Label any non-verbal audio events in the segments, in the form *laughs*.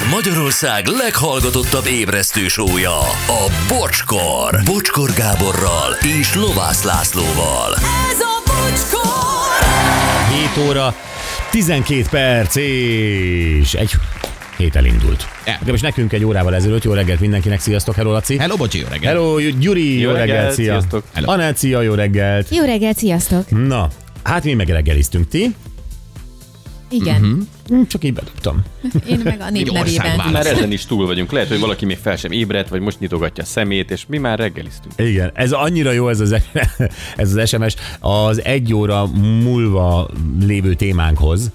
Ez Magyarország leghallgatottabb ébresztő sója, a Bocskor. Bocskor Gáborral és Lovász Lászlóval. Ez a bocskor! 7 óra, 12 perc és egy hét elindult. Ja. Legalábbis nekünk egy órával ezelőtt. Jó reggelt mindenkinek, sziasztok, hello Laci. Hello, bocsi, jó reggel. Hello, Gyuri, jó, Jó reggelt, reggelt, szia. Anett, szia, jó reggelt. Jó reggelt, sziasztok! Na, hát mi megreggeliztünk, ti? Igen. Hm, Csak így bedobtam. én meg a nép nevében. Már ezen is túl vagyunk. Lehet, hogy valaki még fel sem ébredt, vagy most nyitogatja a szemét, és mi már reggeliztünk. Igen, ez annyira jó ez az, *laughs* ez az SMS az egy óra múlva lévő témánkhoz,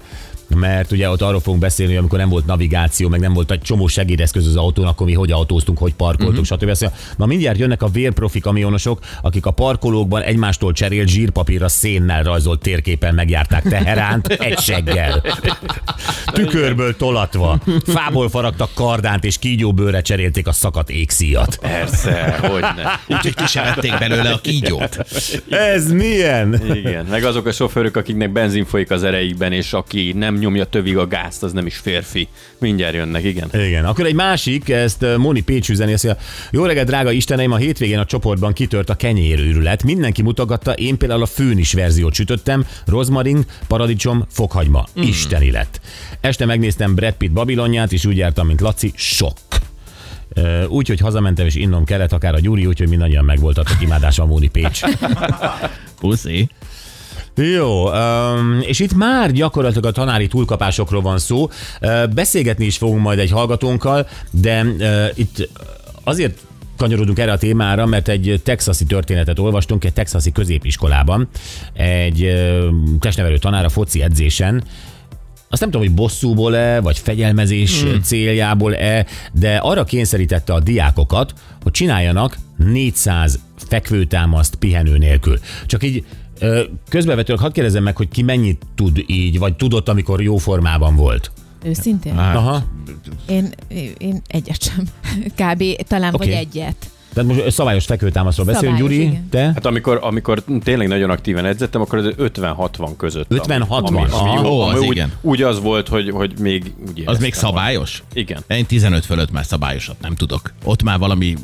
mert ugye ott arról fogunk beszélni, hogy amikor nem volt navigáció, meg nem volt egy csomó segédeszköz az autón, akkor mi hogy autóztunk, hogy parkoltunk, uh-huh. stb. Mondja, Na mindjárt jönnek a vérprofi kamionosok, akik a parkolókban egymástól cserélt zsírpapírra szénnel rajzolt térképen megjárták Teheránt egy seggel. Tükörből tolatva. Fából faragtak kardánt és kígyóbőrre cserélték a szakadt égszíjat. Persze, hogy ne. Úgyhogy ki sem vették belőle a kígyót. Ez milyen? Igen, meg azok a sofőrök, akiknek benzin folyik az ereikben, és aki nem nyomja tövig a gázt, az nem is férfi. Mindjárt jönnek, igen. Igen, akkor egy másik, ezt uh, Moni Pécs üzeni, azt mondja, jó reggelt, drága Isteneim, a hétvégén a csoportban kitört a kenyérőrület. Mindenki mutogatta, én például a főnis verziót sütöttem, rozmarin, paradicsom, fokhagyma. Mm. Isteni lett. Este megnéztem Brad Pitt Babilonját, és úgy jártam, mint Laci, sok. Uh, Úgy, hogy hazamentem és innom kellett, akár a Gyuri, úgyhogy mindannyian megvoltatok imádása a Móni Pécs. *laughs* Puszi. Jó, um, és itt már gyakorlatilag a tanári túlkapásokról van szó. Uh, beszélgetni is fogunk majd egy hallgatónkkal, de uh, itt azért kanyarodunk erre a témára, mert egy texasi történetet olvastunk egy texasi középiskolában. Egy uh, testnevelő tanár a foci edzésen azt nem tudom, hogy bosszúból-e, vagy fegyelmezés hmm. céljából-e, de arra kényszerítette a diákokat, hogy csináljanak 400 fekvőtámaszt pihenő nélkül. Csak így közbevetőleg hadd kérdezem meg, hogy ki mennyit tud így, vagy tudott, amikor jó formában volt. Őszintén? Hát, Aha. Én, én egyet sem. *laughs* Kb. talán Oké. vagy egyet. Tehát most szabályos fekvőtámaszról beszélünk, Szabályos, Gyuri, igen. te? Hát amikor, amikor tényleg nagyon aktívan edzettem, akkor az 50-60 között. 50-60, Ami, ami, aha. jó, Ó, az ami úgy, igen. úgy, az volt, hogy, hogy még úgy Az még szabályos? Igen. Én 15 fölött már szabályosat nem tudok. Ott már valami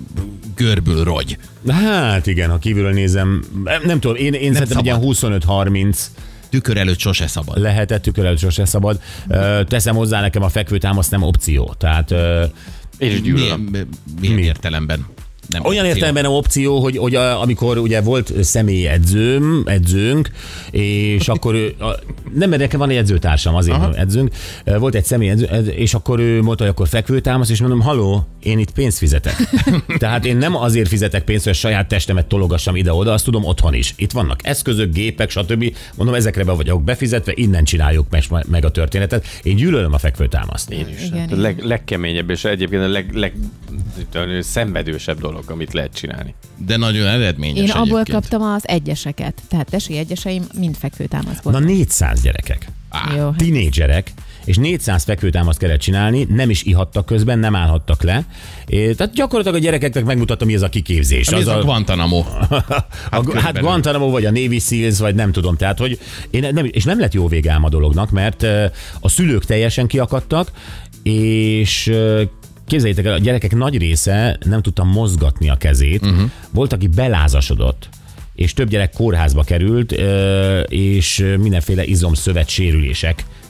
görbül rogy. Hát igen, ha kívülről nézem, nem, nem tudom, én, én szerintem egy szabad. ilyen 25-30 Tükör előtt sose szabad. lehetett, tükör előtt sose szabad. Teszem hozzá, nekem a fekvőtámasz nem opció. Tehát is gyűlölöm. Milyen, milyen Mi? értelemben? Nem Olyan opció. értelemben nem opció, hogy, hogy a, amikor ugye volt személyi edzőm, edzőnk, és *laughs* akkor ő, a, nem, mert nekem van egy edzőtársam, azért Aha. edzőnk, volt egy személyi edző, edző, és akkor ő mondta, hogy akkor fekvőtámasz, és mondom, haló, én itt pénzt fizetek. *laughs* Tehát én nem azért fizetek pénzt, hogy a saját testemet tologassam ide-oda, azt tudom otthon is. Itt vannak eszközök, gépek, stb. Mondom, ezekre be vagyok befizetve, innen csináljuk meg, meg a történetet. Én gyűlölöm a fekvőtámaszt. Én is. Igen, igen. a leg, legkeményebb és egyébként a leg, leg szenvedősebb dolog, amit lehet csinálni. De nagyon eredményes Én abból egyébként. kaptam az egyeseket. Tehát tesi egyeseim mind fekvőtámaszból. Na 400 gyerekek. Á, Jó, hát tinédzserek, és 400 fekvőtámaszt kellett csinálni, nem is ihattak közben, nem állhattak le. É, tehát gyakorlatilag a gyerekeknek megmutatom, mi ez a kiképzés. mi ez a Guantanamo? *laughs* a, hát. Guantanamo, vagy a Navy Seals, vagy nem tudom. Tehát, hogy én nem, és nem lett jó vége ám a dolognak, mert a szülők teljesen kiakadtak, és képzeljétek el, a gyerekek nagy része nem tudta mozgatni a kezét. Uh-huh. Volt, aki belázasodott és több gyerek kórházba került, és mindenféle izomszövet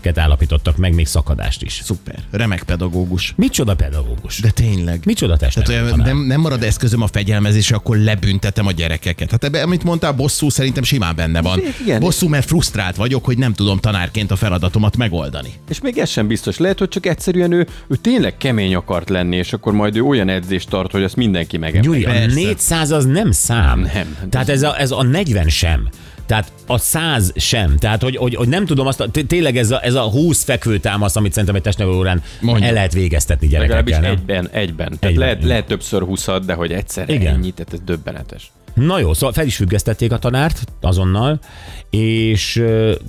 sérüléseket állapítottak meg, még szakadást is. Szuper. Remek pedagógus. Micsoda pedagógus? De tényleg. Micsoda Tehát olyan, tanár? nem, nem marad eszközöm a fegyelmezésre, akkor lebüntetem a gyerekeket. Hát ebbe, amit mondtál, bosszú szerintem simán benne van. Igen. Bosszú, mert frusztrált vagyok, hogy nem tudom tanárként a feladatomat megoldani. És még ez sem biztos. Lehet, hogy csak egyszerűen ő, ő tényleg kemény akart lenni, és akkor majd ő olyan edzést tart, hogy azt mindenki megemeli. Gyuri, a Persze. 400 az nem szám. Nem. Tehát ez a, ez a 40 sem. Tehát a 100 sem. Tehát, hogy, hogy, hogy nem tudom azt, a- té- tényleg ez a, ez a 20 fekvőtámasz, amit szerintem egy testnevelő órán Mondja. el lehet végeztetni Legalábbis gyerekekkel. nem? egyben, egyben. Tehát Egyben, lehet, lehet többször 20 de hogy egyszer igen. ennyi, tehát ez döbbenetes. Na jó, szóval fel is függesztették a tanárt azonnal, és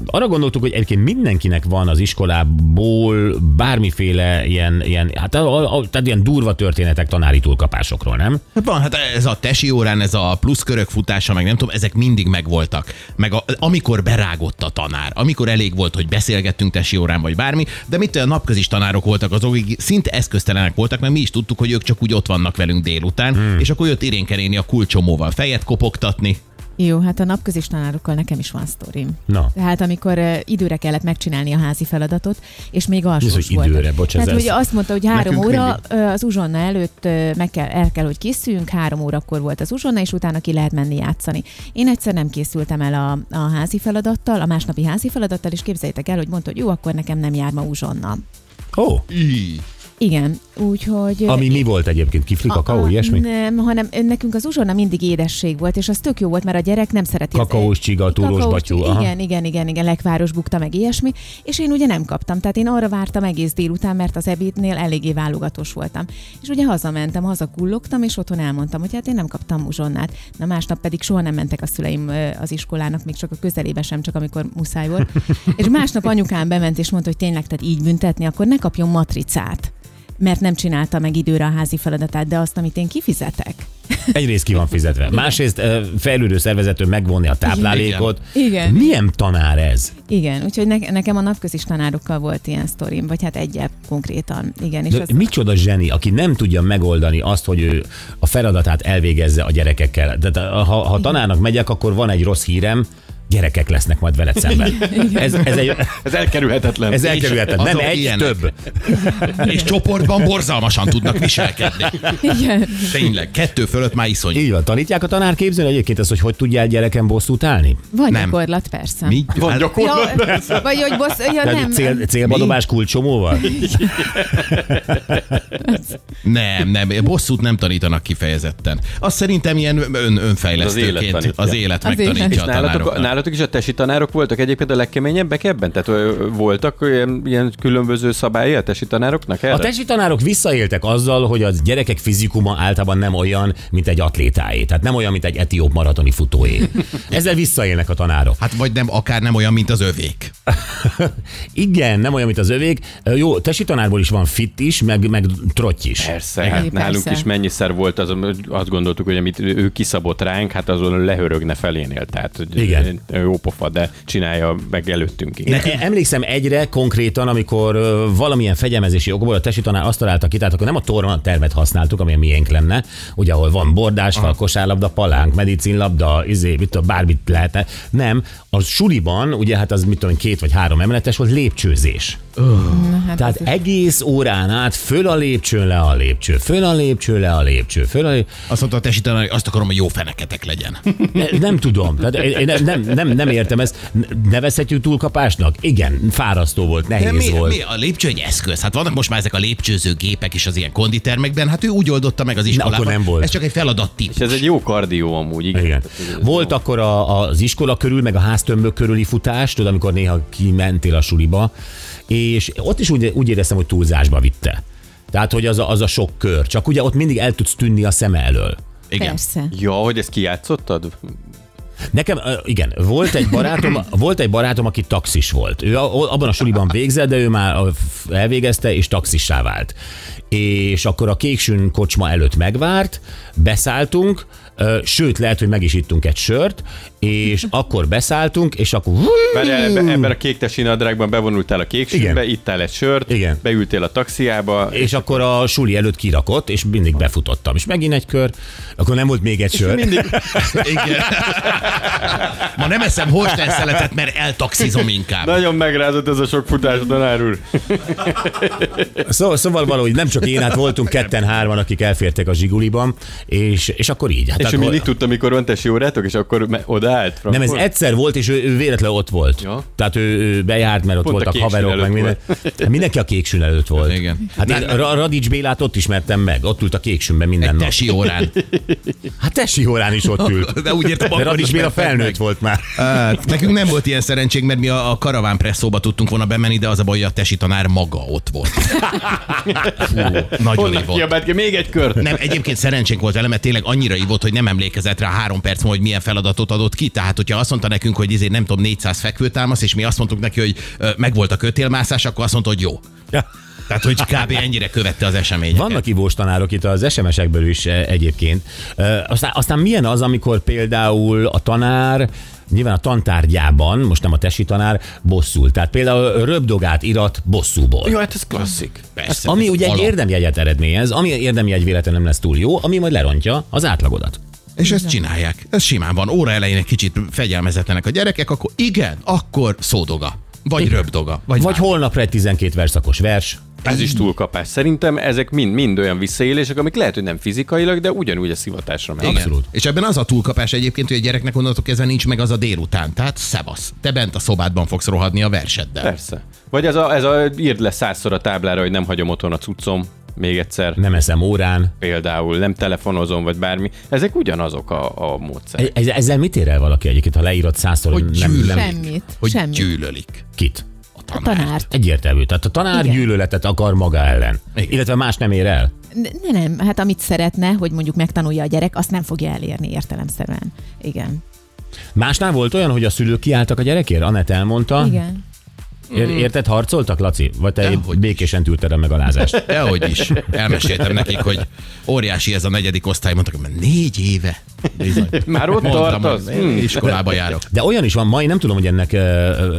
arra gondoltuk, hogy egyébként mindenkinek van az iskolából bármiféle ilyen, ilyen hát a, a, tehát ilyen durva történetek tanári túlkapásokról, nem? Hát van, hát ez a tesi órán, ez a plusz körök futása, meg nem tudom, ezek mindig megvoltak. Meg a, amikor berágott a tanár, amikor elég volt, hogy beszélgettünk tesi órán, vagy bármi, de mit a napközis tanárok voltak azok, akik szinte eszköztelenek voltak, mert mi is tudtuk, hogy ők csak úgy ott vannak velünk délután, hmm. és akkor jött Irénke néni a kulcsomóval fejet kopogtatni. Jó, hát a napközis tanárokkal nekem is van sztorim. Na. Tehát amikor uh, időre kellett megcsinálni a házi feladatot, és még alsós hogy volt. időre? Bocs, ez Tehát ez- ugye azt mondta, hogy három Nekünk óra uh, az uzsonna előtt uh, meg kell, el kell, hogy készüljünk, három órakor volt az uzsonna, és utána ki lehet menni játszani. Én egyszer nem készültem el a, a házi feladattal, a másnapi házi feladattal, és képzeljétek el, hogy mondta, hogy jó, akkor nekem nem jár ma uzsonna. Ó, Í. Igen, úgyhogy... ami mi volt egyébként? Kifli, kakaó, a- ilyesmi? Nem, hanem nekünk az uzsonna mindig édesség volt, és az tök jó volt, mert a gyerek nem szereti. Kakaós csiga, túrós batyú, aha. Igen, igen, igen, igen, lekváros bukta, meg ilyesmi, és én ugye nem kaptam, tehát én arra vártam egész délután, mert az ebédnél eléggé válogatós voltam. És ugye hazamentem, hazakullogtam, és otthon elmondtam, hogy hát én nem kaptam uzsonnát. Na másnap pedig soha nem mentek a szüleim az iskolának, még csak a közelébe sem, csak amikor muszáj volt. *laughs* és másnap anyukám bement, és mondta, hogy tényleg, tehát így büntetni, akkor ne kapjon matricát mert nem csinálta meg időre a házi feladatát, de azt, amit én kifizetek. *laughs* Egyrészt ki van fizetve. Másrészt ö, fejlődő szervezetől megvonni a táplálékot. Igen. Milyen tanár ez? Igen, úgyhogy ne, nekem a napközis tanárokkal volt ilyen sztorim, vagy hát egyebb konkrétan. Igen, és De az, micsoda zseni, aki nem tudja megoldani azt, hogy ő a feladatát elvégezze a gyerekekkel. Tehát ha, ha tanárnak megyek, akkor van egy rossz hírem, gyerekek lesznek majd veled szemben. Ez, ez, egy, Ez elkerülhetetlen. ez elkerülhetetlen. Nem egy, ilyenek. több. És csoportban borzalmasan tudnak viselkedni. igen. Tényleg, kettő fölött már iszony. Így van, tanítják a tanárképzőn egyébként ezt, hogy hogy tudjál gyereken bosszút állni? Vagy Nem. gyakorlat, persze. Mi? Van Hát, gyakorlat. Ja, vagy hogy bossz, ja, Nem, nem. cél, célbadobás kulcsomóval? Nem, nem, bosszút nem tanítanak kifejezetten. Azt szerintem ilyen ön, Az élet önfejlesztőként az élet Az megtanítja élet. a tanároknak. Nálatok is a tesi tanárok voltak egyébként a legkeményebbek ebben? Tehát voltak ilyen, ilyen különböző szabályai a tesi tanároknak erre? A tesi tanárok visszaéltek azzal, hogy az gyerekek fizikuma általában nem olyan, mint egy atlétáé. Tehát nem olyan, mint egy etióp maratoni futóé. *laughs* Ezzel visszaélnek a tanárok. Hát vagy nem, akár nem olyan, mint az övék. *laughs* Igen, nem olyan, mint az övék. Jó, tesi tanárból is van fit is, meg, meg trotty is. Persze, Igen, hát nálunk persze. is mennyiszer volt az, hogy azt gondoltuk, hogy amit ő kiszabott ránk, hát azon lehörögne felénél. Tehát Igen. Jó pofa, de csinálja meg előttünk. Én e- emlékszem egyre konkrétan, amikor valamilyen fegyelmezési okból a tesi tanár azt találta ki, tehát akkor nem a torna termet használtuk, ami a miénk lenne, ugye ahol van bordásfal, kosárlabda, palánk, medicinlabda, izé, mit tudom, bármit lehetne. Nem, a suliban, ugye hát az mit tudom, két vagy három emeletes volt lépcsőzés. Na, hát Tehát ez- egész órán át föl a lépcsőn, le a lépcső, föl a lépcső, le a lépcső, föl a lépcső. Azt mondta a tesi tanár, hogy azt akarom, hogy jó feneketek legyen. *laughs* Ne- Nem tudom. Tehát én nem, nem, nem, nem értem ezt. Nevezhetjük túlkapásnak? Igen, fárasztó volt, De nehéz mi, volt. mi, a lépcső egy eszköz. Hát vannak most már ezek a lépcsőző gépek is az ilyen konditermekben. Hát ő úgy oldotta meg az iskolában. akkor nem volt. Ez csak egy feladat típus. És ez egy jó kardió amúgy, igen. Igen. Volt jó. akkor a, az iskola körül, meg a háztömbök körüli futás, tudod, amikor néha kimentél a suliba, és ott is úgy, úgy éreztem, hogy túlzásba vitte. Tehát, hogy az a, az a sok kör. Csak ugye ott mindig el tudsz tűnni a szem elől. Igen. Persze. Ja, hogy ezt kijátszottad? Nekem, igen, volt egy barátom, *clears throat* volt egy barátom, aki taxis volt. Ő abban a suliban végzett, de ő már elvégezte, és taxissá vált. És akkor a kéksün kocsma előtt megvárt, beszálltunk, sőt, lehet, hogy meg is ittunk egy sört, és akkor beszálltunk, és akkor Várj, ebbe, ebben a kék nadrágban bevonultál a kék Igen. sűrűbe, ittál egy sört, Igen. beültél a taxiába, és akkor a suli előtt kirakott, és mindig befutottam. És megint egy kör, akkor nem volt még egy sör. *laughs* Igen. Ma nem eszem Holstein szeletet, mert eltaxizom inkább. Nagyon megrázott ez a sok futás, tanár úr. *laughs* Szó, szóval valahogy nem csak én, hát voltunk ketten-hárman, akik elfértek a zsiguliban, és, és akkor így. Hát És akkor, mindig tudta, mikor van tesi órátok, és akkor me- odaállt? nem, ez egyszer volt, és ő, ő véletlenül ott volt. Ja. Tehát ő, ő bejárt, mert ott Pont a voltak haverok, meg minden. Hát mindenki a kéksün előtt volt. Igen. Hát én Ra- Radics Bélát ott ismertem meg, ott ült a kéksünben minden Egy nap. tesi órán. Hát Tesi órán is ott ült. De úgy értem, De Radics Béla felnőtt meg. volt már. Hát, nekünk nem volt ilyen szerencsénk, mert mi a, a karaván presszóba tudtunk volna bemenni, de az a baj, hogy a tesi tanár ma maga ott volt. Fú, nagyon ki még egy kört? Nem, egyébként szerencsénk volt vele, mert tényleg annyira ivott, hogy nem emlékezett rá három perc múlva, hogy milyen feladatot adott ki. Tehát, hogyha azt mondta nekünk, hogy izé, nem tudom, 400 fekvőtámasz, és mi azt mondtuk neki, hogy ö, megvolt a kötélmászás, akkor azt mondta, hogy jó. Tehát, hogy kb. ennyire követte az eseményeket. Vannak ivós tanárok itt az SMS-ekből is eh, egyébként. Aztán, aztán milyen az, amikor például a tanár Nyilván a tantárgyában, most nem a tesi tanár, bosszul. Tehát például röbdogát irat bosszúból. Jó, hát ez klasszik. Persze, Ami ez ugye egy alap. érdemjegyet eredményez, ami érdemjegy véletlenül nem lesz túl jó, ami majd lerontja az átlagodat. És ezt csinálják. Ez simán van. Óra elején egy kicsit fegyelmezetlenek a gyerekek, akkor igen, akkor szódoga. Vagy röbdoga. Vagy, Vagy holnapra egy 12 verszakos vers. Ez is túlkapás. Szerintem ezek mind, mind olyan visszaélések, amik lehet, hogy nem fizikailag, de ugyanúgy a szivatásra megy. Igen. Abszolút. És ebben az a túlkapás egyébként, hogy a gyereknek onnantól kezdve nincs meg az a délután. Tehát szevasz. Te bent a szobádban fogsz rohadni a verseddel. Persze. Vagy ez a, ez a írd le százszor a táblára, hogy nem hagyom otthon a cuccom, még egyszer. Nem eszem órán. Például nem telefonozom, vagy bármi. Ezek ugyanazok a, a módszerek. Ez- Ezzel mit ér el valaki egyébként, ha leírod százszor, Hogy hogy nem, nem Semmit. Hogy Semmit. gyűlölik kit? a A tanár. tanárt. Egyértelmű. Tehát a tanár Igen. gyűlöletet akar maga ellen. Igen. Illetve más nem ér el. Ne, nem, hát amit szeretne, hogy mondjuk megtanulja a gyerek, azt nem fogja elérni értelemszerűen. Igen. Másnál volt olyan, hogy a szülők kiálltak a gyerekért? Anett elmondta. Igen. Ér- érted, harcoltak, Laci? Vagy te Dehogy békésen tűrted a megalázást? *laughs* Dehogy is. Elmeséltem nekik, hogy óriási ez a negyedik osztály. Mondtak, hogy négy éve. Bizony. Már ott Mondtam, tartasz? Hmm. Iskolába járok. De olyan is van, ma én nem tudom, hogy ennek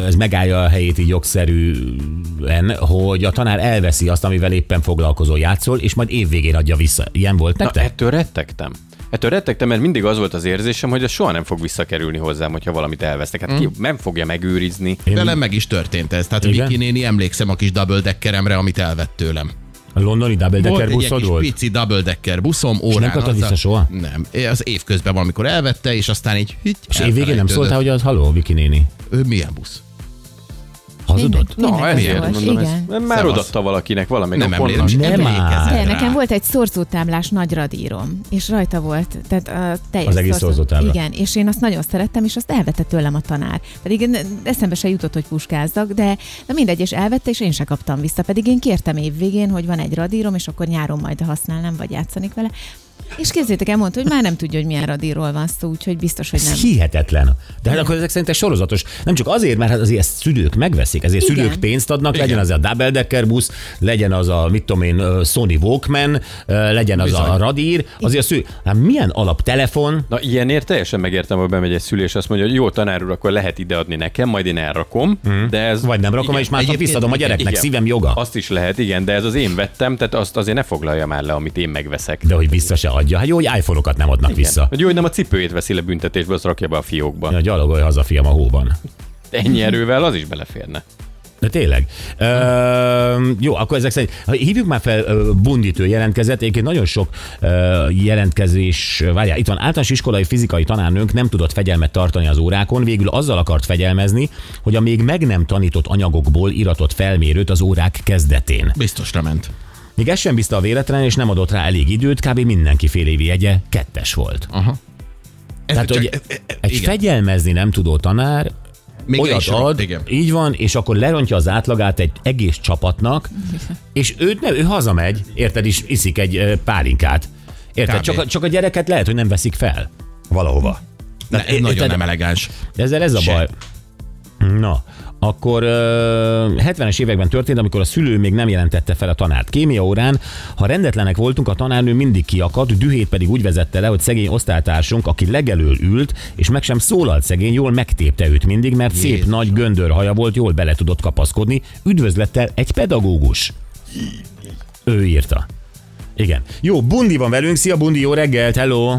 ez megállja a helyét így jogszerűen, hogy a tanár elveszi azt, amivel éppen foglalkozol, játszol, és majd évvégén adja vissza. Ilyen volt Na, nektek? ettől rettegtem. Ettől rettegtem, mert mindig az volt az érzésem, hogy ez soha nem fog visszakerülni hozzám, hogyha valamit elvesztek. Hát ki nem fogja megőrizni. Én Velem meg is történt ez. Tehát Igen? Viki néni emlékszem a kis double deckeremre, amit elvett tőlem. a londoni double Volt decker egy ilyen buszod kis volt? pici double decker buszom, órán. nem kaptad vissza soha? Nem. Az évközben valamikor elvette, és aztán így hügy, És évvégén nem szóltál, hogy az haló, Viki néni? Ő milyen busz? Hazudott? Na, mindenki ezért mondom, igen. már Szevasz. odatta valakinek valamelyik Nem emlékszem. Nem már. rá. nekem volt egy szorzótáblás nagy radírom, és rajta volt, tehát a teljes Az egész szorzótábla. Igen, és én azt nagyon szerettem, és azt elvette tőlem a tanár. Pedig eszembe se jutott, hogy puskázzak, de, de mindegy, és elvette, és én se kaptam vissza. Pedig én kértem év végén, hogy van egy radírom, és akkor nyáron majd használnám, vagy játszanék vele. És képzétek el, mondta, hogy már nem tudja, hogy milyen radírról van szó, úgyhogy biztos, hogy nem. Ez hihetetlen. De hát akkor ezek szerint sorozatos. Nem csak azért, mert hát azért ezt szülők megveszik, ezért Igen. szülők pénzt adnak, Igen. legyen az a double decker busz, legyen az a, mit tudom én, Sony Walkman, legyen az Bizony. a radír, azért a szülő, hát milyen alaptelefon, Na ilyenért teljesen megértem, hogy bemegy egy szülő, és azt mondja, hogy jó tanár úr, akkor lehet ideadni nekem, majd én elrakom, de ez... vagy nem rakom, igen, és Egyébként visszadom a gyereknek, igen. szívem joga. Azt is lehet, igen, de ez az én vettem, tehát azt azért ne foglalja már le, amit én megveszek. De hogy vissza se adja. Hát jó, hogy iPhone-okat nem adnak Igen. vissza. Hogy jó, hogy nem a cipőjét veszi le büntetésből, azt rakja be a fiókba. Ja, gyalogolj haza, fiam, a hóban. Ennyi erővel az is beleférne. De tényleg. Ö, jó, akkor ezek szerint hívjuk már fel ö, Bunditő jelentkezett. Egyébként nagyon sok ö, jelentkezés, várjál, itt van általános iskolai fizikai tanárnőnk nem tudott fegyelmet tartani az órákon, végül azzal akart fegyelmezni, hogy a még meg nem tanított anyagokból iratott felmérőt az órák kezdetén. Biztosra ment. Még ez sem bízta a véletlen, és nem adott rá elég időt, kb. mindenki fél évi jegye kettes volt. Aha. Ez Tehát, csak- hogy e- e- egy igen. fegyelmezni nem tudó tanár Még olyat is ad, igen. így van, és akkor lerontja az átlagát egy egész csapatnak, *laughs* és őt nem, ő hazamegy, érted, és iszik egy pálinkát. Érted? Kb. Csak a, csak a gyereket lehet, hogy nem veszik fel valahova. Ne, ez é- nagyon tehát- nem elegáns. Ezzel ez a Se. baj. Na, akkor ö, 70-es években történt, amikor a szülő még nem jelentette fel a tanárt. Kémia órán, ha rendetlenek voltunk, a tanárnő mindig kiakadt, dühét pedig úgy vezette le, hogy szegény osztálytársunk, aki legelől ült, és meg sem szólalt szegény, jól megtépte őt mindig, mert szép Jézus. nagy göndörhaja volt, jól bele tudott kapaszkodni. Üdvözlettel egy pedagógus. Ő írta. Igen. Jó, Bundi van velünk. Szia, Bundi, jó reggelt, hello!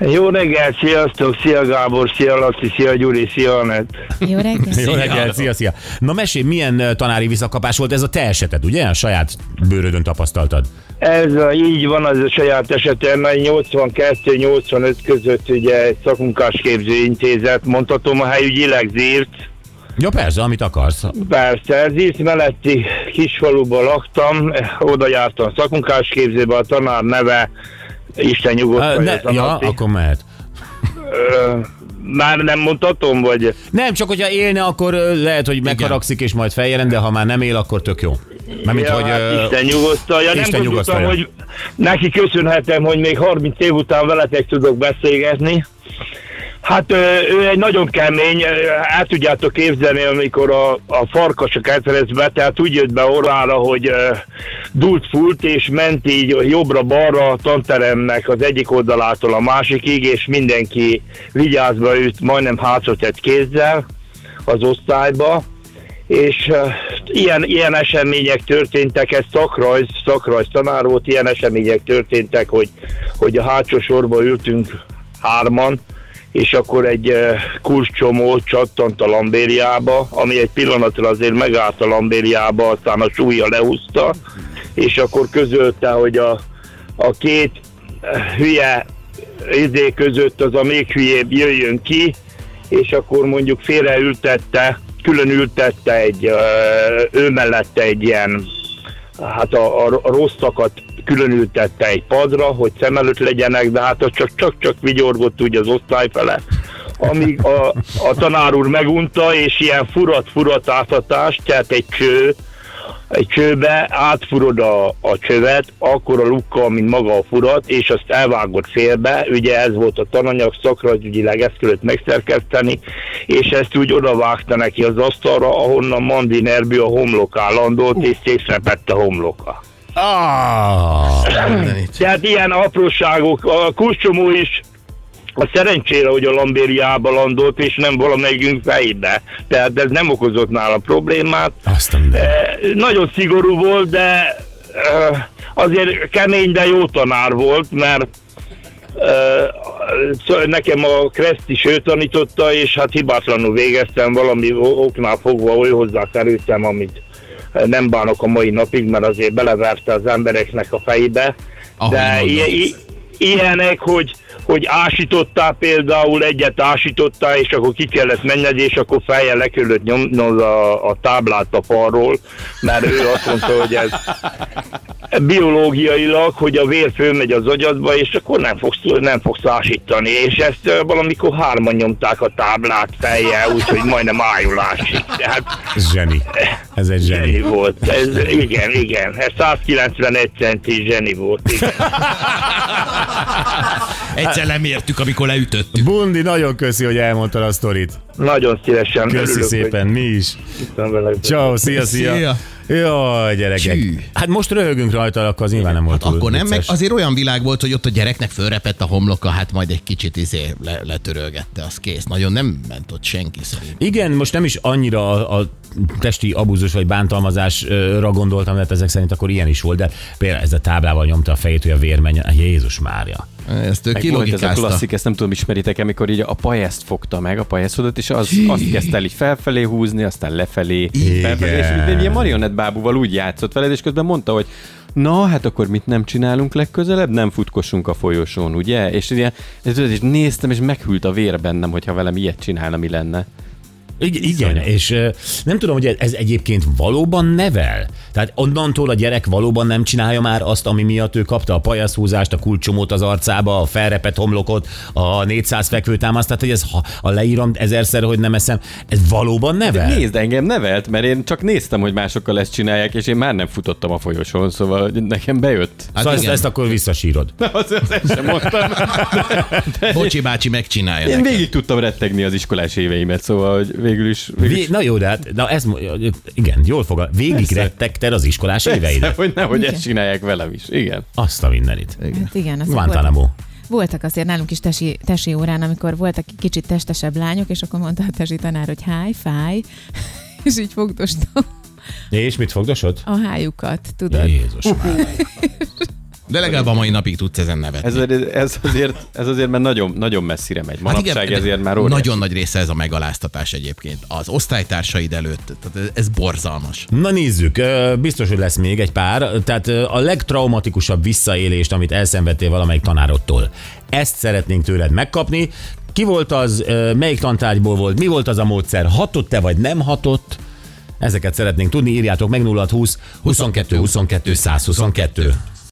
Jó reggelt, sziasztok, szia Gábor, szia Laci, szia Gyuri, szia Anett. Jó reggelt. Jó reggelt, szia, szia. Na mesélj, milyen tanári visszakapás volt ez a te eseted, ugye? A saját bőrödön tapasztaltad. Ez a, így van, az a saját esetem, 82-85 között ugye egy szakunkásképző intézet, mondhatom a helyügyileg Zírt. Ja persze, amit akarsz. Persze, Zírt melletti kisfaluban laktam, oda jártam szakunkásképzőbe, a tanár neve, Isten Ö, nyugodtan. ne, ja, akkor mehet. Már nem mondhatom, vagy... Nem, csak hogyha élne, akkor lehet, hogy megharagszik és majd feljelent, de ha már nem él, akkor tök jó. Mármint, ja, hogy... ö, Isten nyugosztalja. Nem Isten nyugosztalja. hogy neki köszönhetem, hogy még 30 év után veletek tudok beszélgetni. Hát ő egy nagyon kemény, el tudjátok képzelni, amikor a, a farkas a ketrecbe, tehát úgy jött be orrára, hogy dult fult, és ment így jobbra-balra a tanteremnek az egyik oldalától a másikig, és mindenki vigyázva őt majdnem hátra tett kézzel az osztályba, és ilyen, ilyen események történtek, ez szakrajz, szakrajz tanár volt, ilyen események történtek, hogy, hogy a hátsó sorba ültünk hárman, és akkor egy uh, kulcscsomó csattant a lambériába, ami egy pillanatra azért megállt a lambériába, aztán a súlya lehúzta, és akkor közölte, hogy a, a két uh, hülye izé között az a még hülyébb jöjjön ki, és akkor mondjuk félreültette, külön ültette egy, ö, ő mellette egy ilyen, hát a, a rosszakat külön ültette egy padra, hogy szem előtt legyenek, de hát az csak, csak, csak vigyorgott úgy az osztály fele. Amíg a, a tanár úr megunta, és ilyen furat-furat áthatás, tehát egy cső, egy csőbe átfurod a, a csövet, akkor a lukkal, mint maga a furat, és azt elvágod félbe, ugye ez volt a tananyag, szakrajzügyileg ezt kellett megszerkeszteni, és ezt úgy odavágta neki az asztalra, ahonnan Mandi Nerbi a homlokán landolt, és szétrepett a homloka. Ah. Tehát ilyen apróságok, a kulcsomó is a szerencsére, hogy a lambériába landolt, és nem valamelyikünk fejébe. Tehát ez nem okozott nála problémát. azt. Eh, Nagyon szigorú volt, de eh, azért kemény, de jó tanár volt, mert eh, nekem a Kreszt is ő tanította, és hát hibátlanul végeztem valami oknál fogva, ő hozzá kerültem, amit nem bánok a mai napig, mert azért beleverte az embereknek a fejébe. Ahogy de i- ilyenek, hogy, hogy ásítottál például, egyet ásítottál, és akkor ki kellett menned, és akkor fejjel le kellett nyomnod a, a táblát a falról, mert ő azt mondta, hogy ez biológiailag, hogy a vér fölmegy az agyadba, és akkor nem fogsz, nem fogsz ásítani, és ezt valamikor hárman nyomták a táblát fejjel, úgyhogy majdnem ájulásig. Tehát Ez zseni. Ez egy zseni zseni. volt. Ez, igen, igen. Ez 191 centi zseni volt. Igen. Egyszer lemértük, amikor leütöttük. Bundi, nagyon köszi, hogy elmondtad a sztorit. Nagyon szívesen. Köszi örülök, szépen, mi is. Ciao, szia, szia. Szia. Jaj, gyerekek. Csű. Hát most röhögünk rajta, akkor az nyilván nem volt túl Akkor nem, meg vicces. azért olyan világ volt, hogy ott a gyereknek fölrepett a homloka, hát majd egy kicsit izé le, letörölgette, az kész. Nagyon nem ment ott senki szerint. Igen, most nem is annyira a, a testi abúzus vagy bántalmazásra gondoltam, mert ezek szerint akkor ilyen is volt, de például ez a táblával nyomta a fejét, hogy a vér menjen. Jézus Mária. Ezt ő Meg volt ez a klasszik, ezt nem tudom, ismeritek amikor így a pajeszt fogta meg, a pajeszodat, és az, azt kezdte el így felfelé húzni, aztán lefelé, felfelé, és egy ilyen marionettbábúval úgy játszott veled, és közben mondta, hogy Na, hát akkor mit nem csinálunk legközelebb? Nem futkosunk a folyosón, ugye? És, ilyen, és néztem, és meghűlt a vér bennem, hogyha velem ilyet csinálna, mi lenne. Igen, igen, és nem tudom, hogy ez egyébként valóban nevel. Tehát onnantól a gyerek valóban nem csinálja már azt, ami miatt ő kapta a pajaszhúzást, a kulcsomót az arcába, a felrepett homlokot, a 400 fekvőtámaszt, tehát hogy ez, ha leírom ezerszer, hogy nem eszem, ez valóban nevel? Nézd, engem nevelt, mert én csak néztem, hogy másokkal ezt csinálják, és én már nem futottam a folyosón, szóval hogy nekem bejött. Hát szóval ezt, igen. ezt akkor visszasírod. Az, az ezt sem mondtam. Bocsi bácsi megcsinálja Én neked. végig tudtam rettegni az iskolás éveimet, szóval hogy végül is... Végül Vé, is na jó, de hát, na ez, igen, jól fogad. Végig rettegted az iskolás Persze, éveidet. hogy nehogy Igen. ezt csinálják velem is. Igen. Azt a mindenit. Hát igen, Guantanamo. voltak, voltak azért nálunk is tesi, tesi órán, amikor voltak kicsit testesebb lányok, és akkor mondta a tesi tanár, hogy háj, fáj, *laughs* és így fogdostam És mit fogdosod? a hájukat, tudod? Jézus már. *laughs* De legalább a mai napig tudsz ezen nevetni. Ez, ez, azért, ez azért már nagyon, nagyon messzire megy. Manapság hát de ezért már óriási. Nagyon nagy része ez a megaláztatás egyébként. Az osztálytársaid előtt. Tehát ez borzalmas. Na nézzük, biztos, hogy lesz még egy pár. Tehát a legtraumatikusabb visszaélést, amit elszenvedtél valamelyik tanárottól. Ezt szeretnénk tőled megkapni. Ki volt az, melyik tantárgyból volt, mi volt az a módszer, hatott-e vagy nem hatott? Ezeket szeretnénk tudni, írjátok meg 0620 22 22 122.